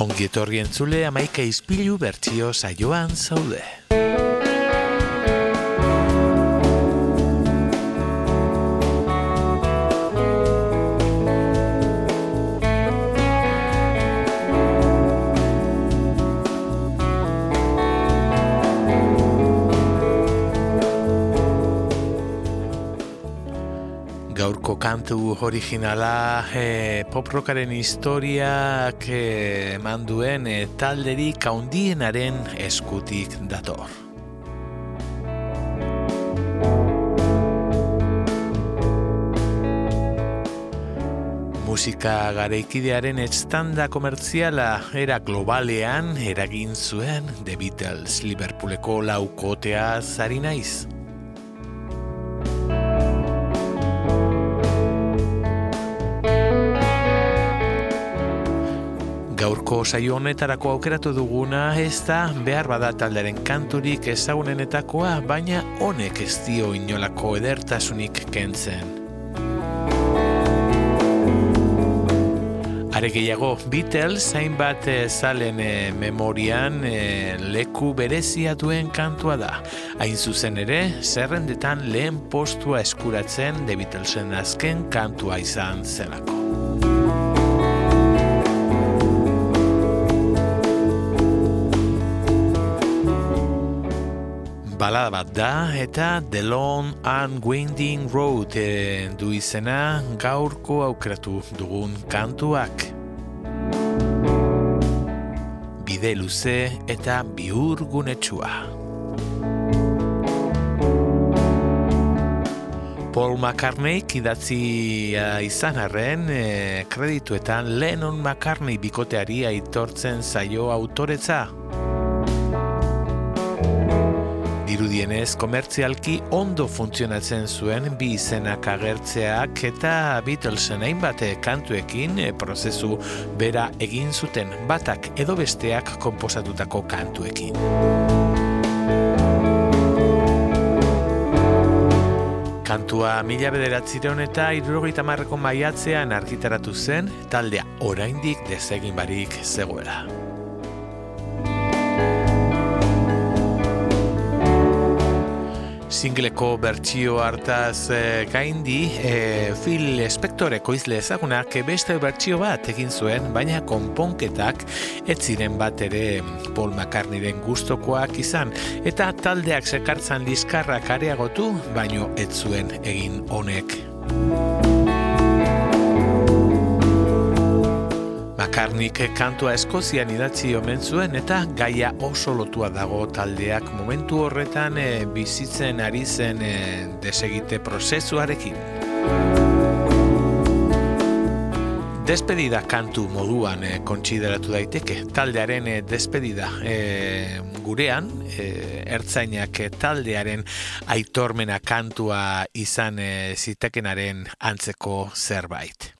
Ongi etorri entzule amaika izpilu bertzio saioan zaude. Kantu originala e, pop rockaren historiak e, eman duen e, talderik haundienaren eskutik dator. Musika garaikidearen estanda komertziala era globalean eragin zuen The Beatles Liverpooleko laukotea zari naiz. Gaurko saio honetarako aukeratu duguna ez da behar bada talderen kanturik ezagunenetakoa, baina honek ez dio inolako edertasunik kentzen. Are gehiago, Beatles hainbat zalen e, memorian e, leku berezia duen kantua da. Hain zuzen ere, zerrendetan lehen postua eskuratzen The Beatlesen azken kantua izan zelako. Balada bat da eta The Long and Winding Road e, du izena gaurko aukeratu dugun kantuak. Bide luze eta biur gunetsua. Paul McCartney idatzi izan arren e, kredituetan Lennon McCartney bikoteari aitortzen zaio autoretza. Dirudienez, komertzialki ondo funtzionatzen zuen bi izenak agertzeak eta Beatlesen hainbat kantuekin prozesu bera egin zuten batak edo besteak konposatutako kantuekin. Kantua mila bederatzireon eta irurogeita marreko maiatzean argitaratu zen taldea oraindik desegin barik zegoela. Singleko bertsio hartaz e, gaindi e, Phil Spector ekoizle ezagunak beste bertsio bat egin zuen, baina konponketak ez ziren bat ere Paul McCartneyren gustokoak izan eta taldeak sekartzan liskarrak areagotu, baino ez zuen egin honek. Makarnik kantua eskozian idatzi omen zuen eta gaia oso lotua dago taldeak momentu horretan e, bizitzen ari zen e, desegite prozesuarekin. Despedida kantu moduan e, kontsideratu daiteke, taldearen e, despedida e, gurean, e, ertzainak taldearen aitormena kantua izan e, zitekenaren antzeko zerbait.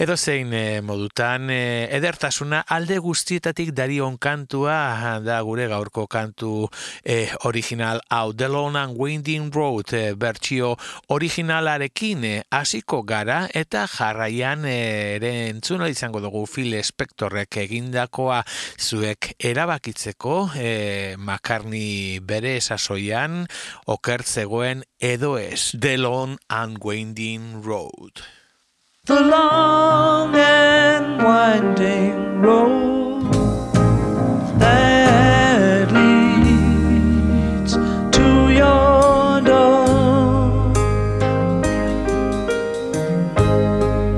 Edo zein eh, modutan, e, edertasuna alde guztietatik darion kantua da gure gaurko kantu e, original hau The Lone and Winding Road e, bertsio originalarekin hasiko gara eta jarraian ere entzuna izango dugu Phil Spectorrek egindakoa zuek erabakitzeko e, makarni bere esasoian okertzegoen edo ez The Lone and Winding Road. The long and winding road that leads to your door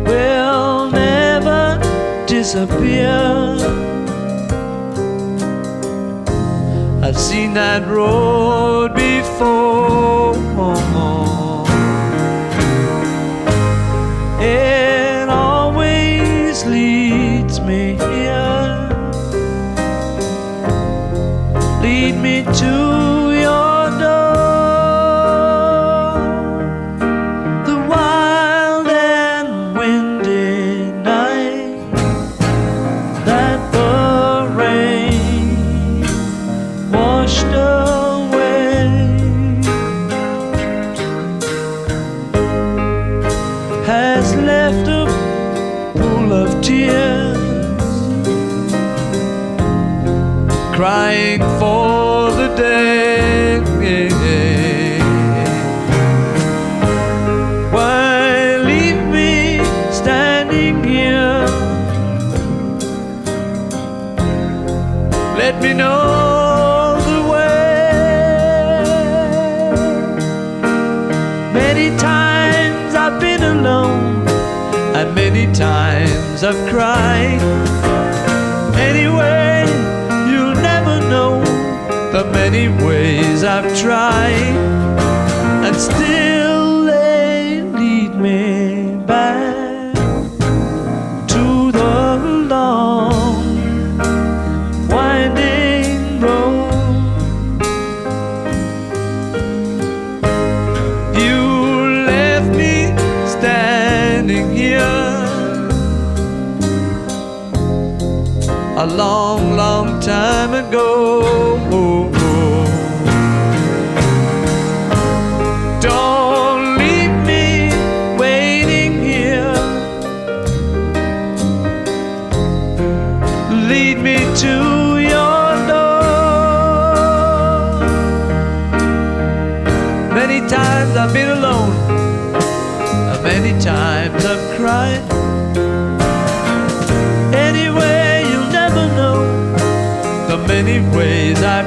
will never disappear. I've seen that road Let me know the way. Many times I've been alone, and many times I've cried. Anyway, you'll never know the many ways I've tried, and still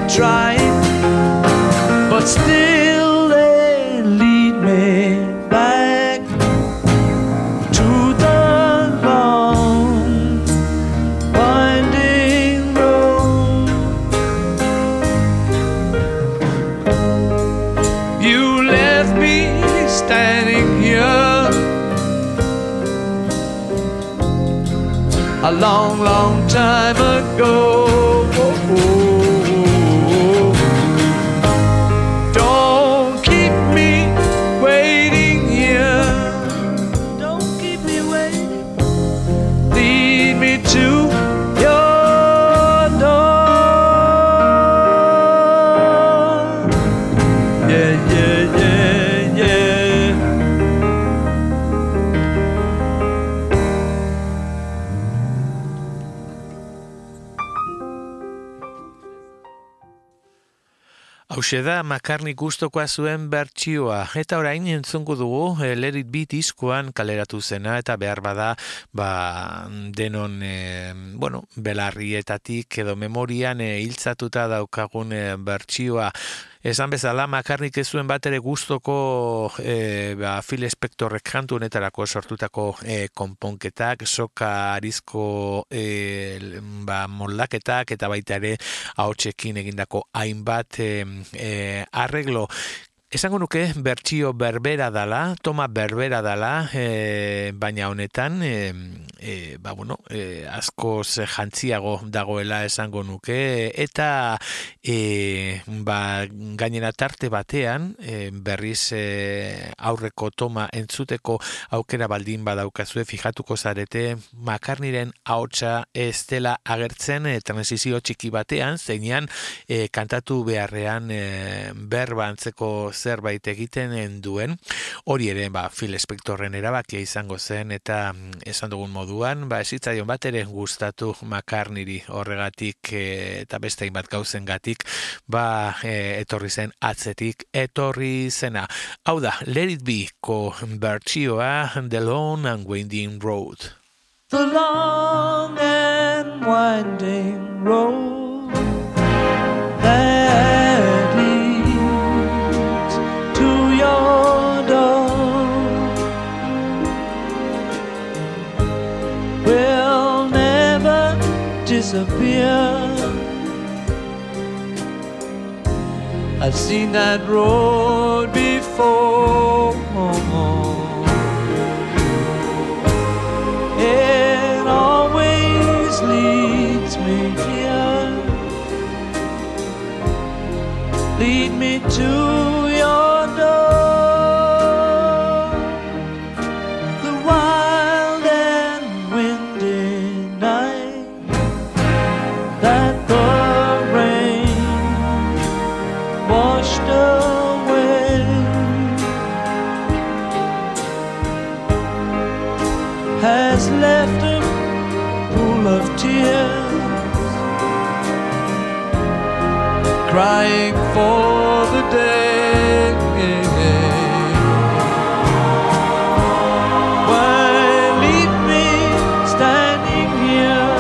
ways I've but still they lead me back to the long winding road. You left me standing here a long, long time ago. Hauxe da, makarni gustokoa zuen bertsioa. Eta orain entzungu dugu, e, Let It Be diskoan kaleratu zena, eta behar bada, ba, denon, e, bueno, belarrietatik edo memorian e, hiltzatuta daukagun e, bertsioa. Esan bezala, makarnik ez zuen bat ere guztoko e, ba, Phil Spectorrek kantu honetarako sortutako e, konponketak, soka arizko e, ba, moldaketak eta baita ere ahotsekin egindako hainbat e, e, arreglo. Esango nuke bertsio berbera dala, toma berbera dala, e, baina honetan, e, e, ba, bueno, e, askoz jantziago dagoela esango nuke, eta e, ba, gainera tarte batean, e, berriz e, aurreko toma entzuteko aukera baldin badaukazue, fijatuko zarete, makarniren ahotsa ez dela agertzen e, transizio txiki batean, zeinean e, kantatu beharrean e, berba antzeko zerbait egiten duen, hori ere, ba, Phil Spectorren erabakia izango zen, eta mm, esan dugun moduan, ba, esitzaion bat ere gustatu makarniri horregatik e, eta beste hainbat gauzen gatik, ba, e, etorri zen atzetik, etorri zena. Hau da, Let It Be ko bertsioa The Long and Winding Road. The long and winding road that disappear. I've seen that road before. It always leads me here. Lead me to for the day. Why leave me standing here?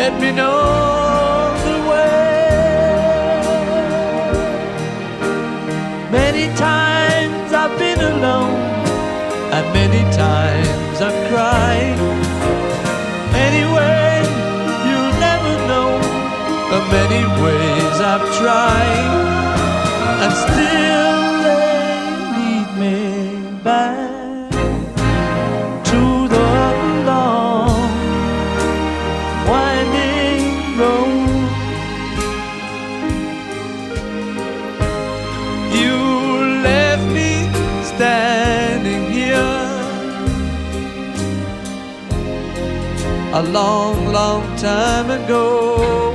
Let me know many ways I've tried, and still they lead me back to the long winding road. You left me standing here a long, long time ago.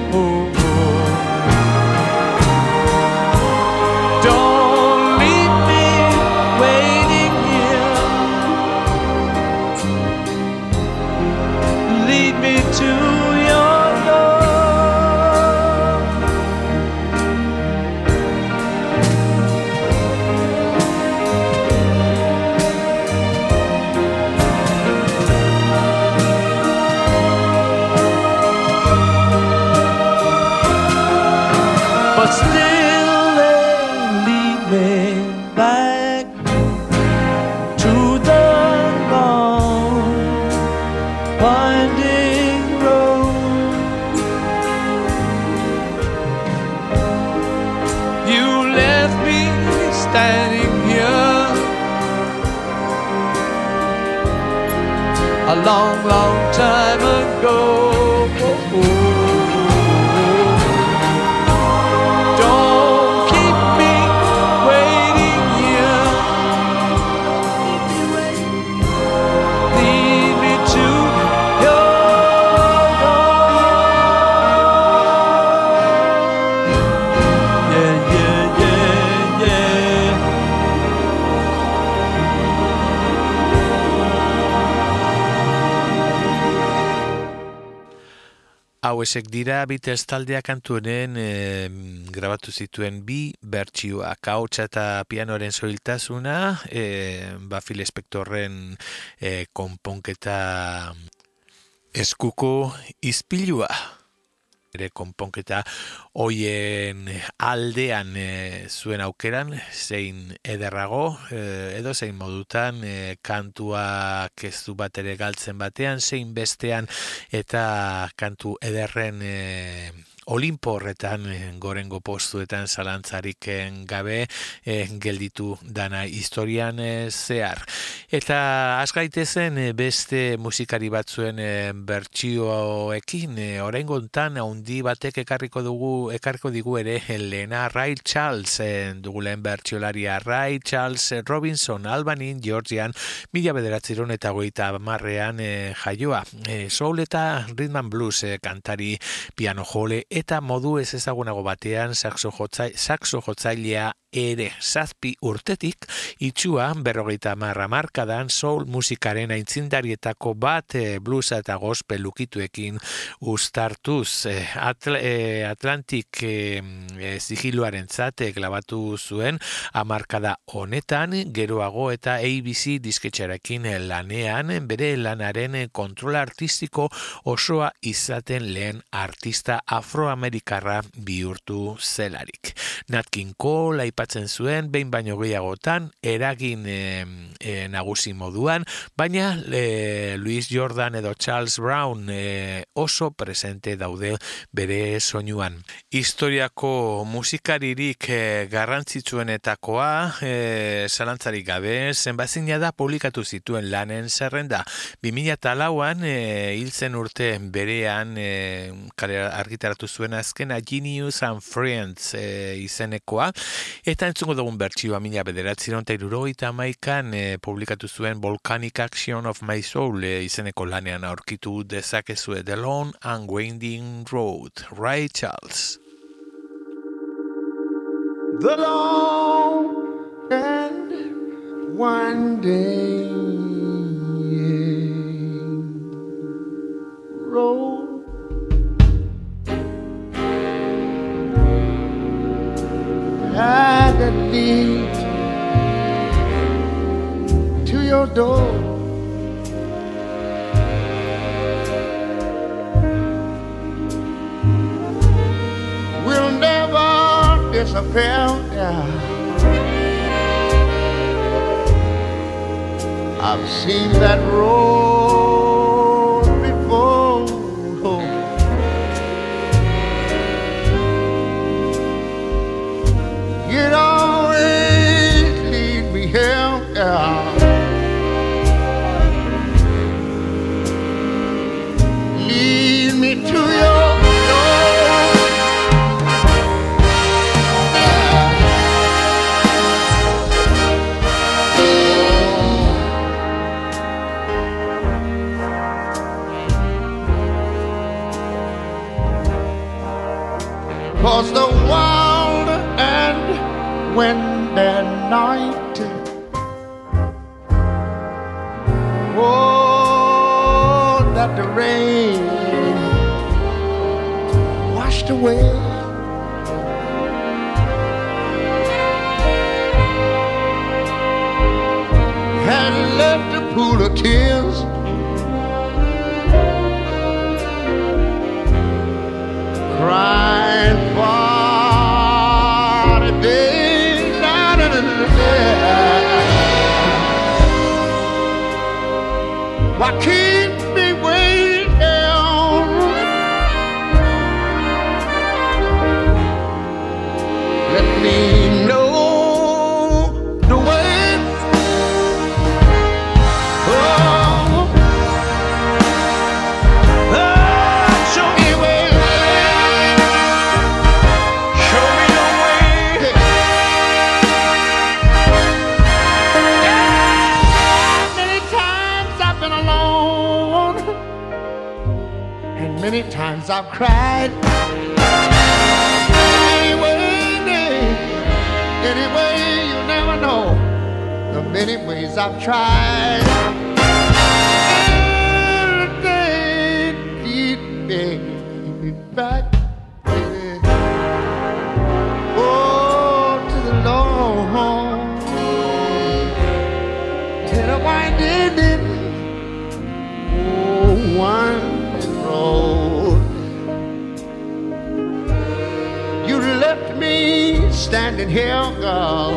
Long, long time ago. Hau esek dira Beatles taldea kantuenen e, grabatu zituen bi bertsioak. Hautsa eta pianoaren soiltasuna e, ba Phil Spectorren e, konponketa eskuko izpilua ere konponketa hoien aldean e, zuen aukeran zein ederrago e, edo zein modutan e, kantuak ez du bat ere galtzen batean zein bestean eta kantu ederren e, Olimpo horretan eh, gorengo postuetan zalantzarik eh, gabe eh, gelditu dana historian eh, zehar. Eta az gaitezen eh, beste musikari batzuen bertsioekin oraingo hontan handi batek ekarriko dugu ekarriko digu ere Lena Ray Charles dugu lehen bertsiolaria Ray Charles Robinson Albanin Georgian mila bederatziron eta goita marrean jaioa. Soul eta rhythm and blues kantari piano jole eta modu ez ezagunago batean saxo, jotzai, saxo jotzailea ere zazpi urtetik itxua berrogeita marra markadan soul musikaren aintzindarietako bat e, bluesa eta gospel lukituekin ustartuz e, atl, e, Atlantik e, e, zigiluaren zate glabatu zuen amarkada honetan geroago eta ABC disketxarekin lanean bere lanaren kontrol artistiko osoa izaten lehen artista afroamerikarra bihurtu zelarik. Nat King Cole aipatzen zuen behin baino gehiagotan eragin e, e, nagusi moduan, baina e, Louis Jordan edo Charles Brown e, oso presente daude bere soinuan. Historiako musikaririk e, garrantzitsuenetakoa e, zalantzarik gabe zenbazina da publikatu zituen lanen zerrenda. 2008an e, hiltzen urte berean e, argitaratu zuen azkena Genius and Friends e, izenekoa eta entzungo dugun bertsioa mila bederatziron eta irurogeita maikan e, publikatu zuen Volcanic Action of My Soul e, izeneko lanean aurkitu dezakezue The Long and Winding Road. Ray Charles. The long and winding road I that leads to your door. Will never disappear. I've seen that road. Times I've cried. Anyway, anyway, you never know the many ways I've tried. Standing here, girl.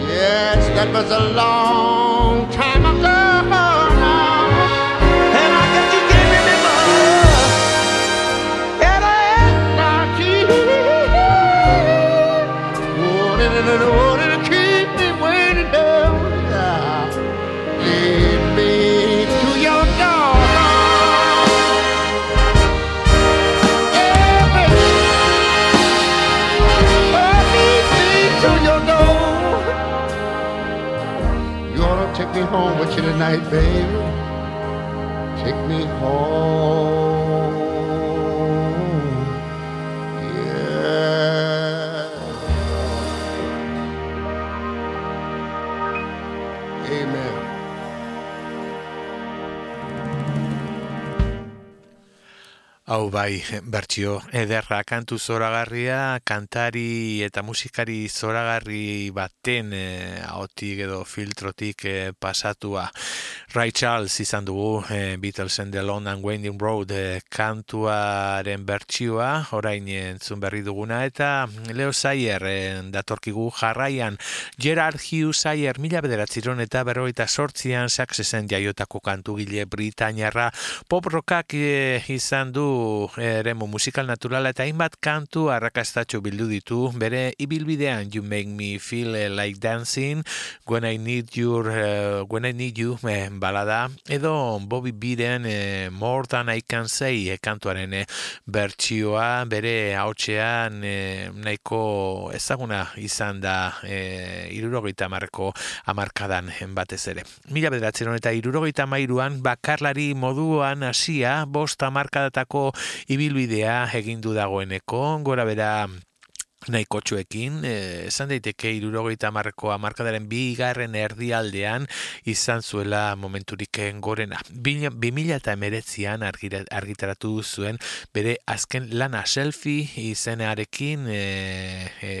Yes, that was a long time ago. Me home with you tonight, baby. Take me home. Bai, bertsio ederra kantu zoragarria, kantari eta musikari zoragarri baten eh, ahotik edo filtrotik eh, pasatua. Ray Charles izan dugu eh, Beatlesen The Long and Winding Road eh, kantuaren bertsioa, orain entzun berri duguna, eta Leo Sayer eh, datorkigu jarraian. Gerard Hughes Sayer mila bederatziron eta berroita sortzian saksesen jaiotako kantugile Britainiarra. Pop rockak eh, izan du eremu musikal naturala eta hainbat kantu arrakastatxo bildu ditu. Bere ibilbidean You Make Me Feel Like Dancing When I Need Your eh, When I Need You eh, balada edo Bobby Beeren eh, More Than I Can Say eh, kantuaren eh, bertsioa bere hautxean eh, nahiko ezaguna izan da eh, irurogeita marko amarkadan batez ere. Mila bederatzen eta irurogeita mairuan bakarlari moduan hasia bost amarkadatako ibilbidea egindu dagoeneko, gora bera nahiko txuekin, e, esan daiteke irurogeita marko amarkadaren bigarren erdialdean izan zuela momenturik gorena. Bi mila eta emeretzian argitaratu zuen bere azken lana selfie izenearekin e, e,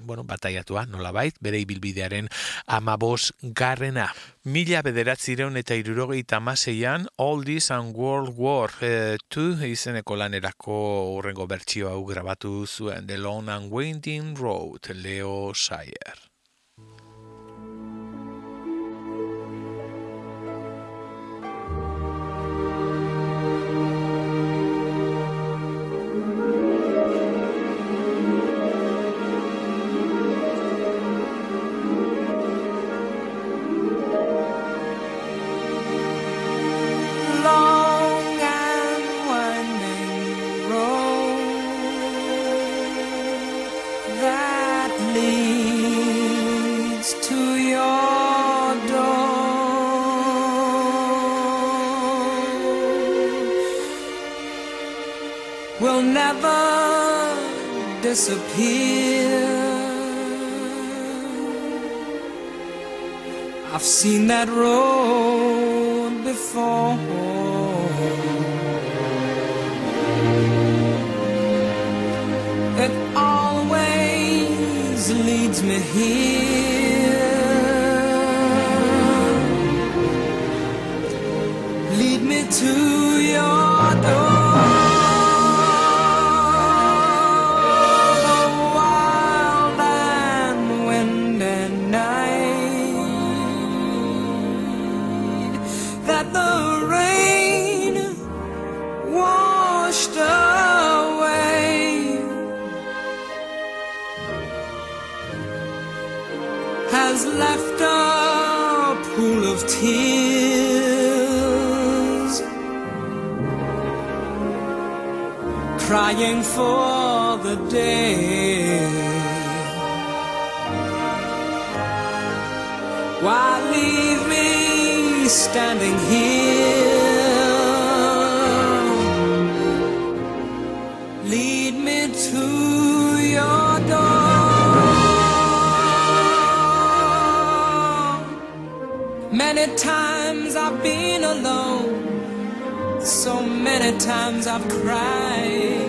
bueno, bataiatua nola bait, bere ibilbidearen amabos garrena. Mila bederatzireun eta irurogeita maseian All This and World War e, tu izeneko lanerako urrengo bertxio hau grabatu zuen The Long and Winding Road, Leo Sayer. Disappear. I've seen that road before. It always leads me here. Lead me to your for the day. Why leave me standing here? Lead me to your door. Many times I've been alone. So many times I've cried.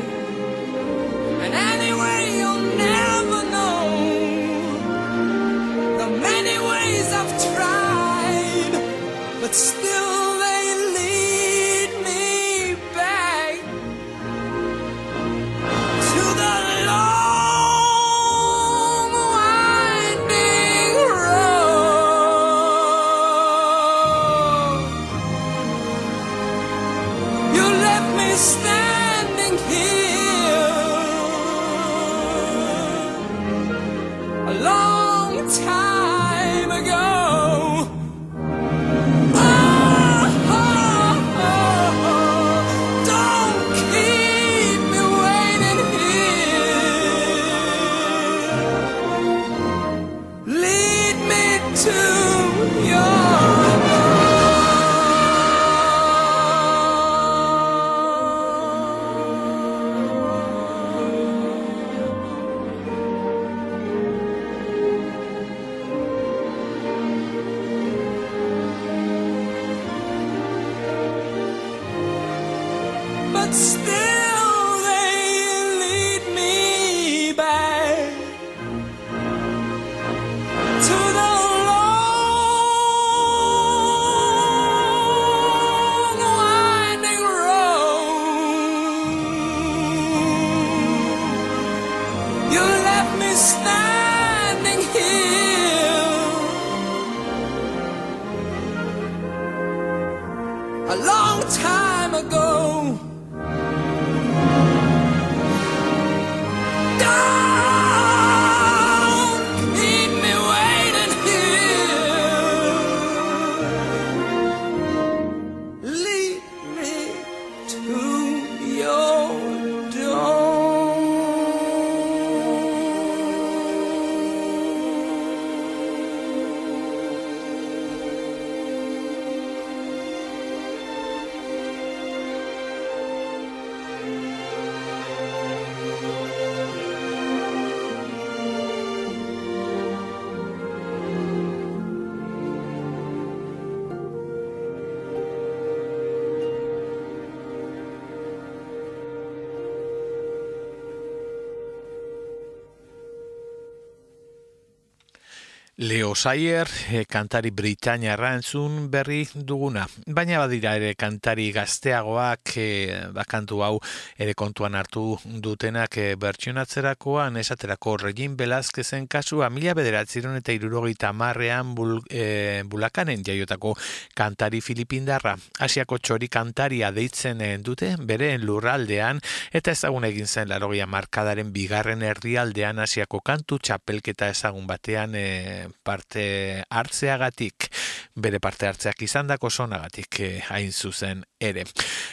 Leo Sayer, e, kantari Britania entzun berri duguna. Baina badira ere kantari gazteagoak e, bakantu hau ere kontuan hartu dutenak e, bertsionatzerakoan esaterako Regin Belazkezen kasua mila bederatziron eta irurogeita marrean bul, e, bulakanen jaiotako kantari Filipindarra. Asiako txori kantaria deitzen dute bere lurraldean eta ezagun egin zen larogia markadaren bigarren herrialdean Asiako kantu txapelketa ezagun batean e, parte hartzeagatik, bere parte hartzeak izandako sonagatik eh, hain zuzen ere.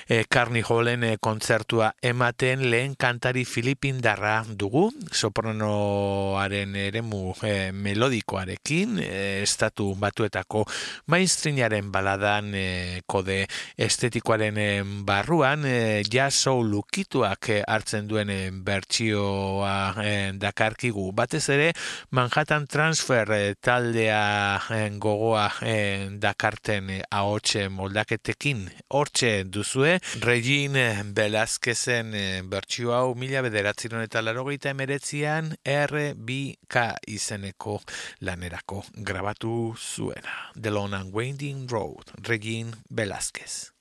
E, eh, Carni Hallen e, kontzertua ematen lehen kantari Filipindarra dugu, sopranoaren eremu e, melodikoarekin, estatu batuetako mainstreamaren baladan kode estetikoaren barruan, e, jaso lukituak hartzen duen e, bertsioa dakarkigu. Batez ere, Manhattan Transfer taldea gogoa dakarten ahotxe moldaketekin hortxe duzue, Regin Belazkezen bertsio hau mila bederatziron eta larogeita emeretzian RBK izeneko lanerako grabatu zuena. The Long and Winding Road, Regin Belazkez.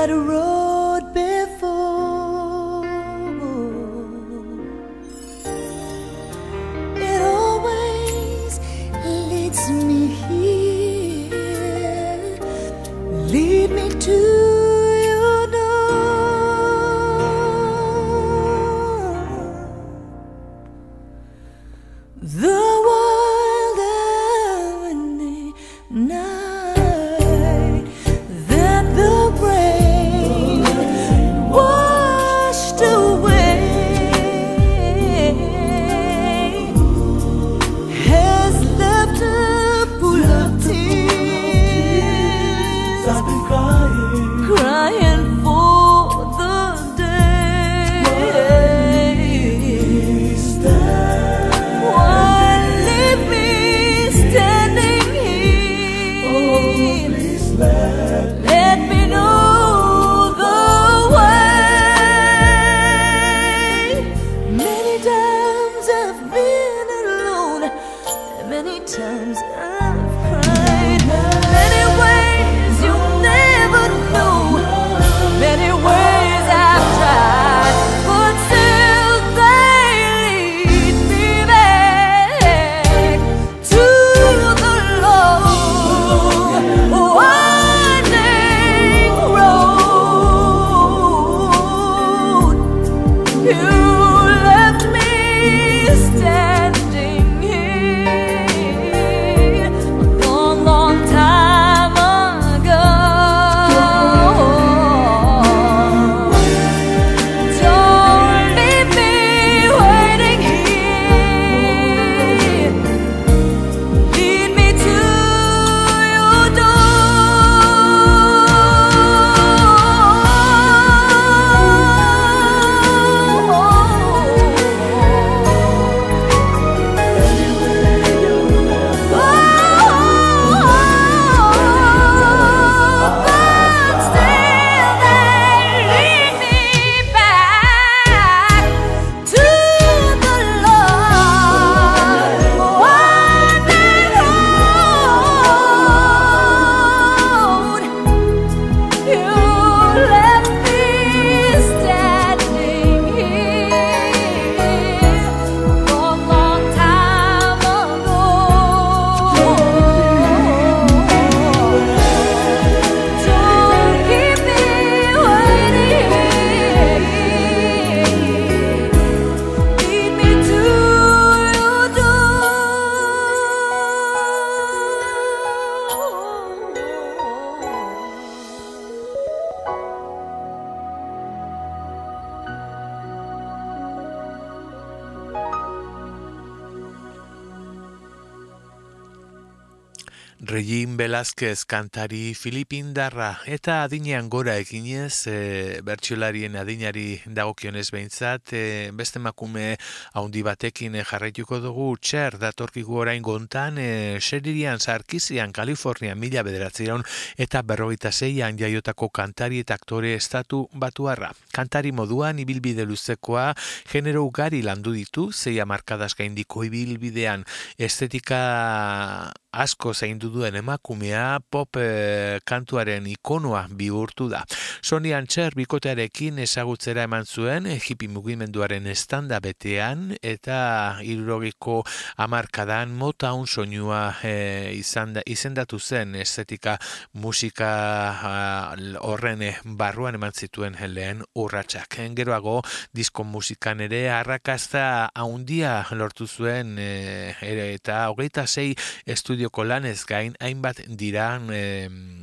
that road. Regin Velázquez kantari Filipindarra eta adinean gora eginez e, bertsiolarien adinari dagokionez behintzat e, beste makume haundi batekin e, jarraituko dugu txer datorkigu orain gontan e, seririan zarkizian Kalifornia mila bederatzeron eta berrogeita zeian jaiotako kantari eta aktore estatu batuarra. Kantari moduan ibilbide luzekoa genero ugari landu ditu zeia markadaz gaindiko ibilbidean estetika asko zaindu duen emakumea pop e, kantuaren ikonoa bihurtu da. Sony Antxer bikotearekin ezagutzera eman zuen hippie mugimenduaren estanda betean eta irurogiko amarkadan mota un soinua e, izan da, izendatu zen estetika musika horren barruan eman zituen lehen urratsak. Geroago disko musikan ere arrakasta haundia lortu zuen e, eta hogeita sei estudio estudioko lanez gain hainbat dira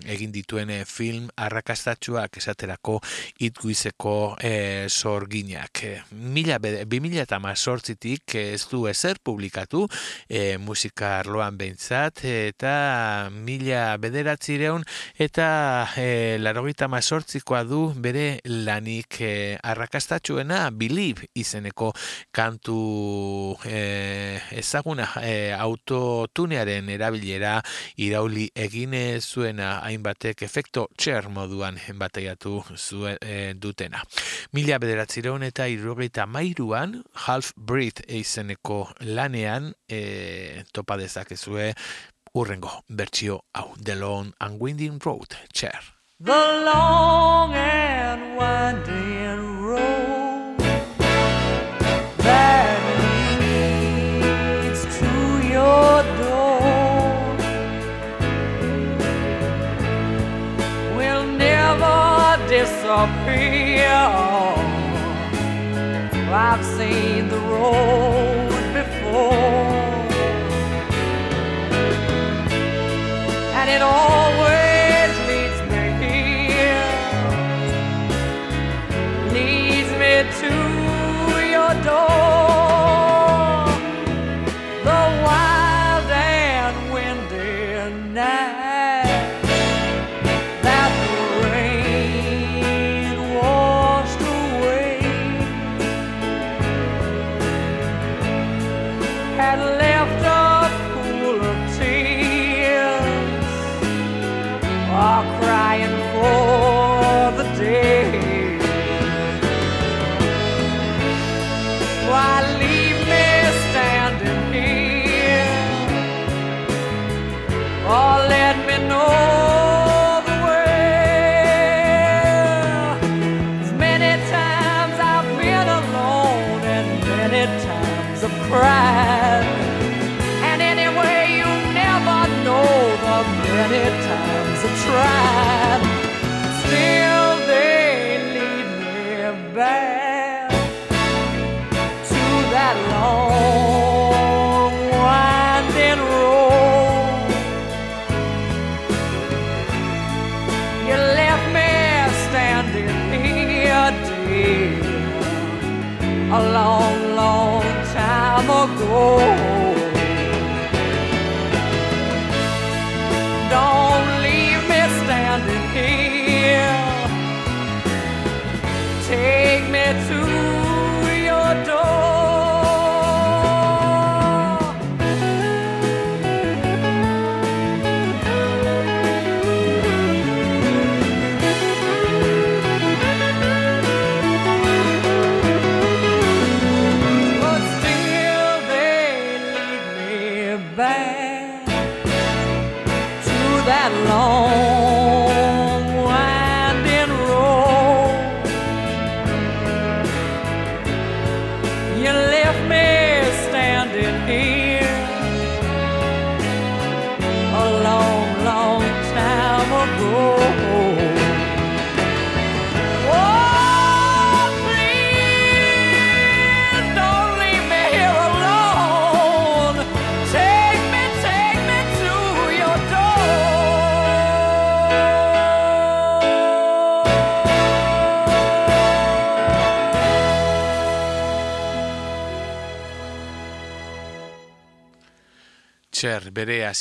egin dituen eh, film arrakastatxuak esaterako itguizeko e, sorginak. Mila, eta mazortzitik ez du ezer publikatu e, musika arloan behintzat eta mila bederatzireun eta e, larogita mazortzikoa du bere lanik e, arrakastatxuena bilib izeneko kantu e, ezaguna e, autotunearen era erabilera irauli egin zuena hainbatek efekto txer moduan zuen e, dutena. Mila bederatzireun eta irrogeita mairuan Half Breed eizeneko lanean e, topa dezakezue urrengo bertsio hau The Long and Winding Road txer. The long and winding road disappear. I've seen the road before, and it always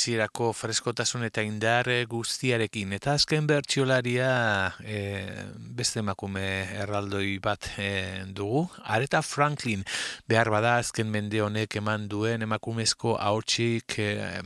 hasierako freskotasun eta indar guztiarekin. Eta azken bertsiolaria e, beste emakume erraldoi bat e, dugu. Areta Franklin. Behar bada azken mende honek eman duen emakumezko hautzik e,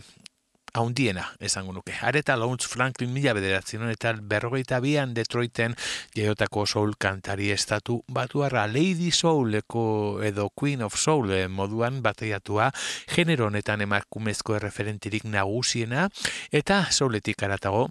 haundiena, esango nuke. Areta Lawrence Franklin mila bederatzen eta berrogeita bian Detroiten jaiotako soul kantari estatu batuarra Lady Souleko edo Queen of Soul moduan bateiatua genero honetan emakumezko erreferentirik nagusiena eta souletik aratago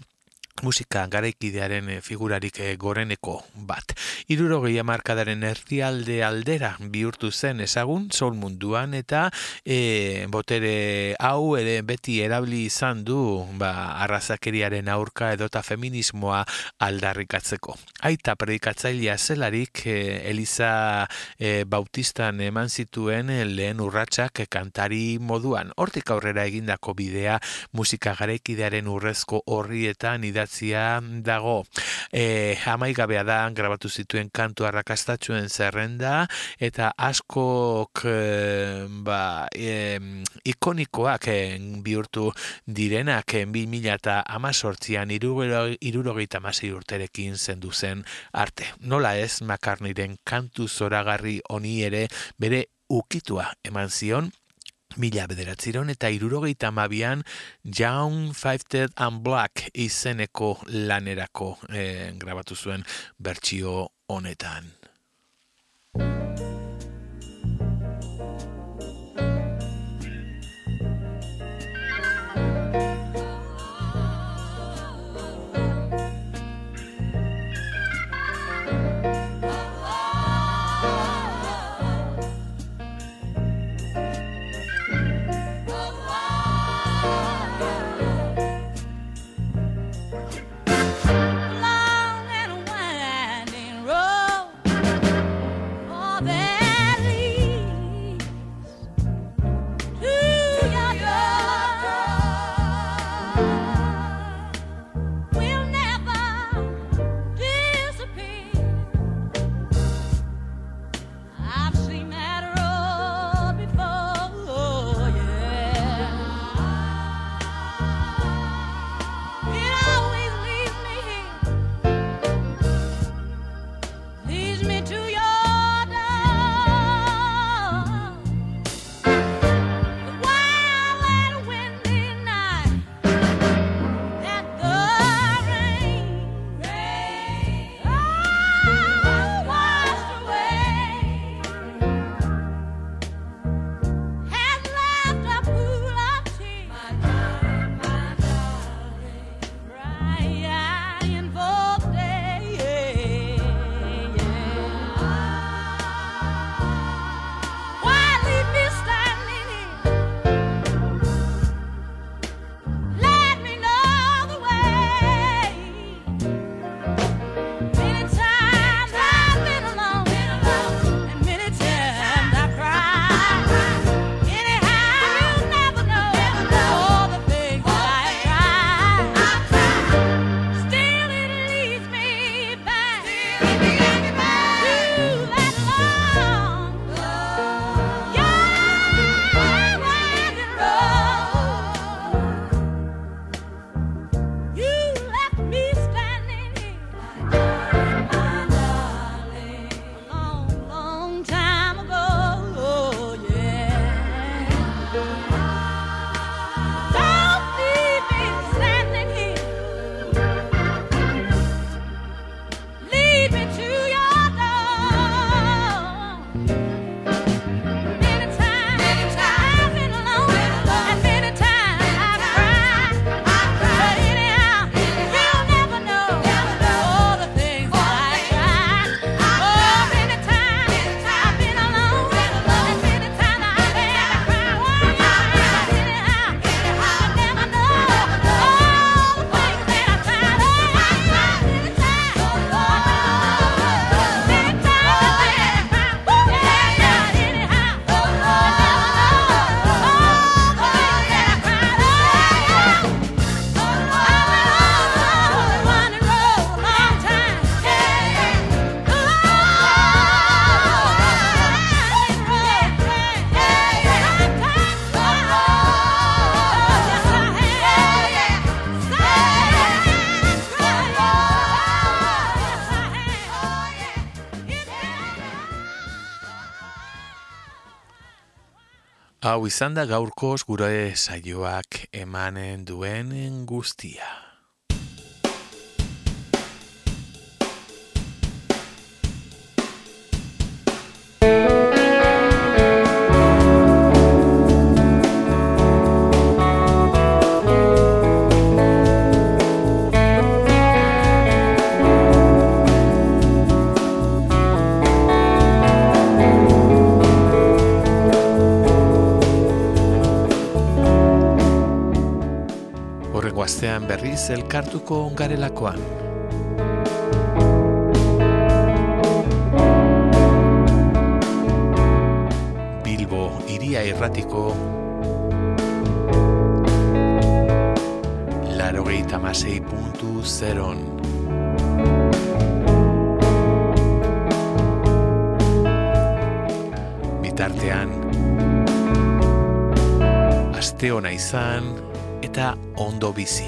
musika garaikidearen eh, figurarik eh, goreneko bat. Irurogei amarkadaren erdialde aldera bihurtu zen ezagun, sol munduan eta e, botere hau ere beti erabili izan du ba, arrazakeriaren aurka edota feminismoa aldarrikatzeko. Aita predikatzailea zelarik Eliza e, Bautistan eman zituen lehen urratsak kantari moduan. Hortik aurrera egindako bidea musika garaikidearen urrezko horrietan idatzi idatzia dago. E, Hamaigabea da grabatu zituen kantu arrakastatxuen zerrenda eta askok e, ba, e, ikonikoak e, bihurtu direnak e, bi mila eta amazortzian irurogeita masi urterekin zendu zen arte. Nola ez makarniren kantu zoragarri honi ere bere ukitua eman zion Mila bederatziron eta irurogeita mabian Young Five and Black izeneko lanerako eh, grabatu zuen bertsio honetan. Izan da gaurkoz gure saioak emanen duen guztia. Berriz elkartuko ongarelakoan. Bilbo iria erratiko Larogeita masei puntu zeron. Bitartean, aste ona izan, eta ondo bizi.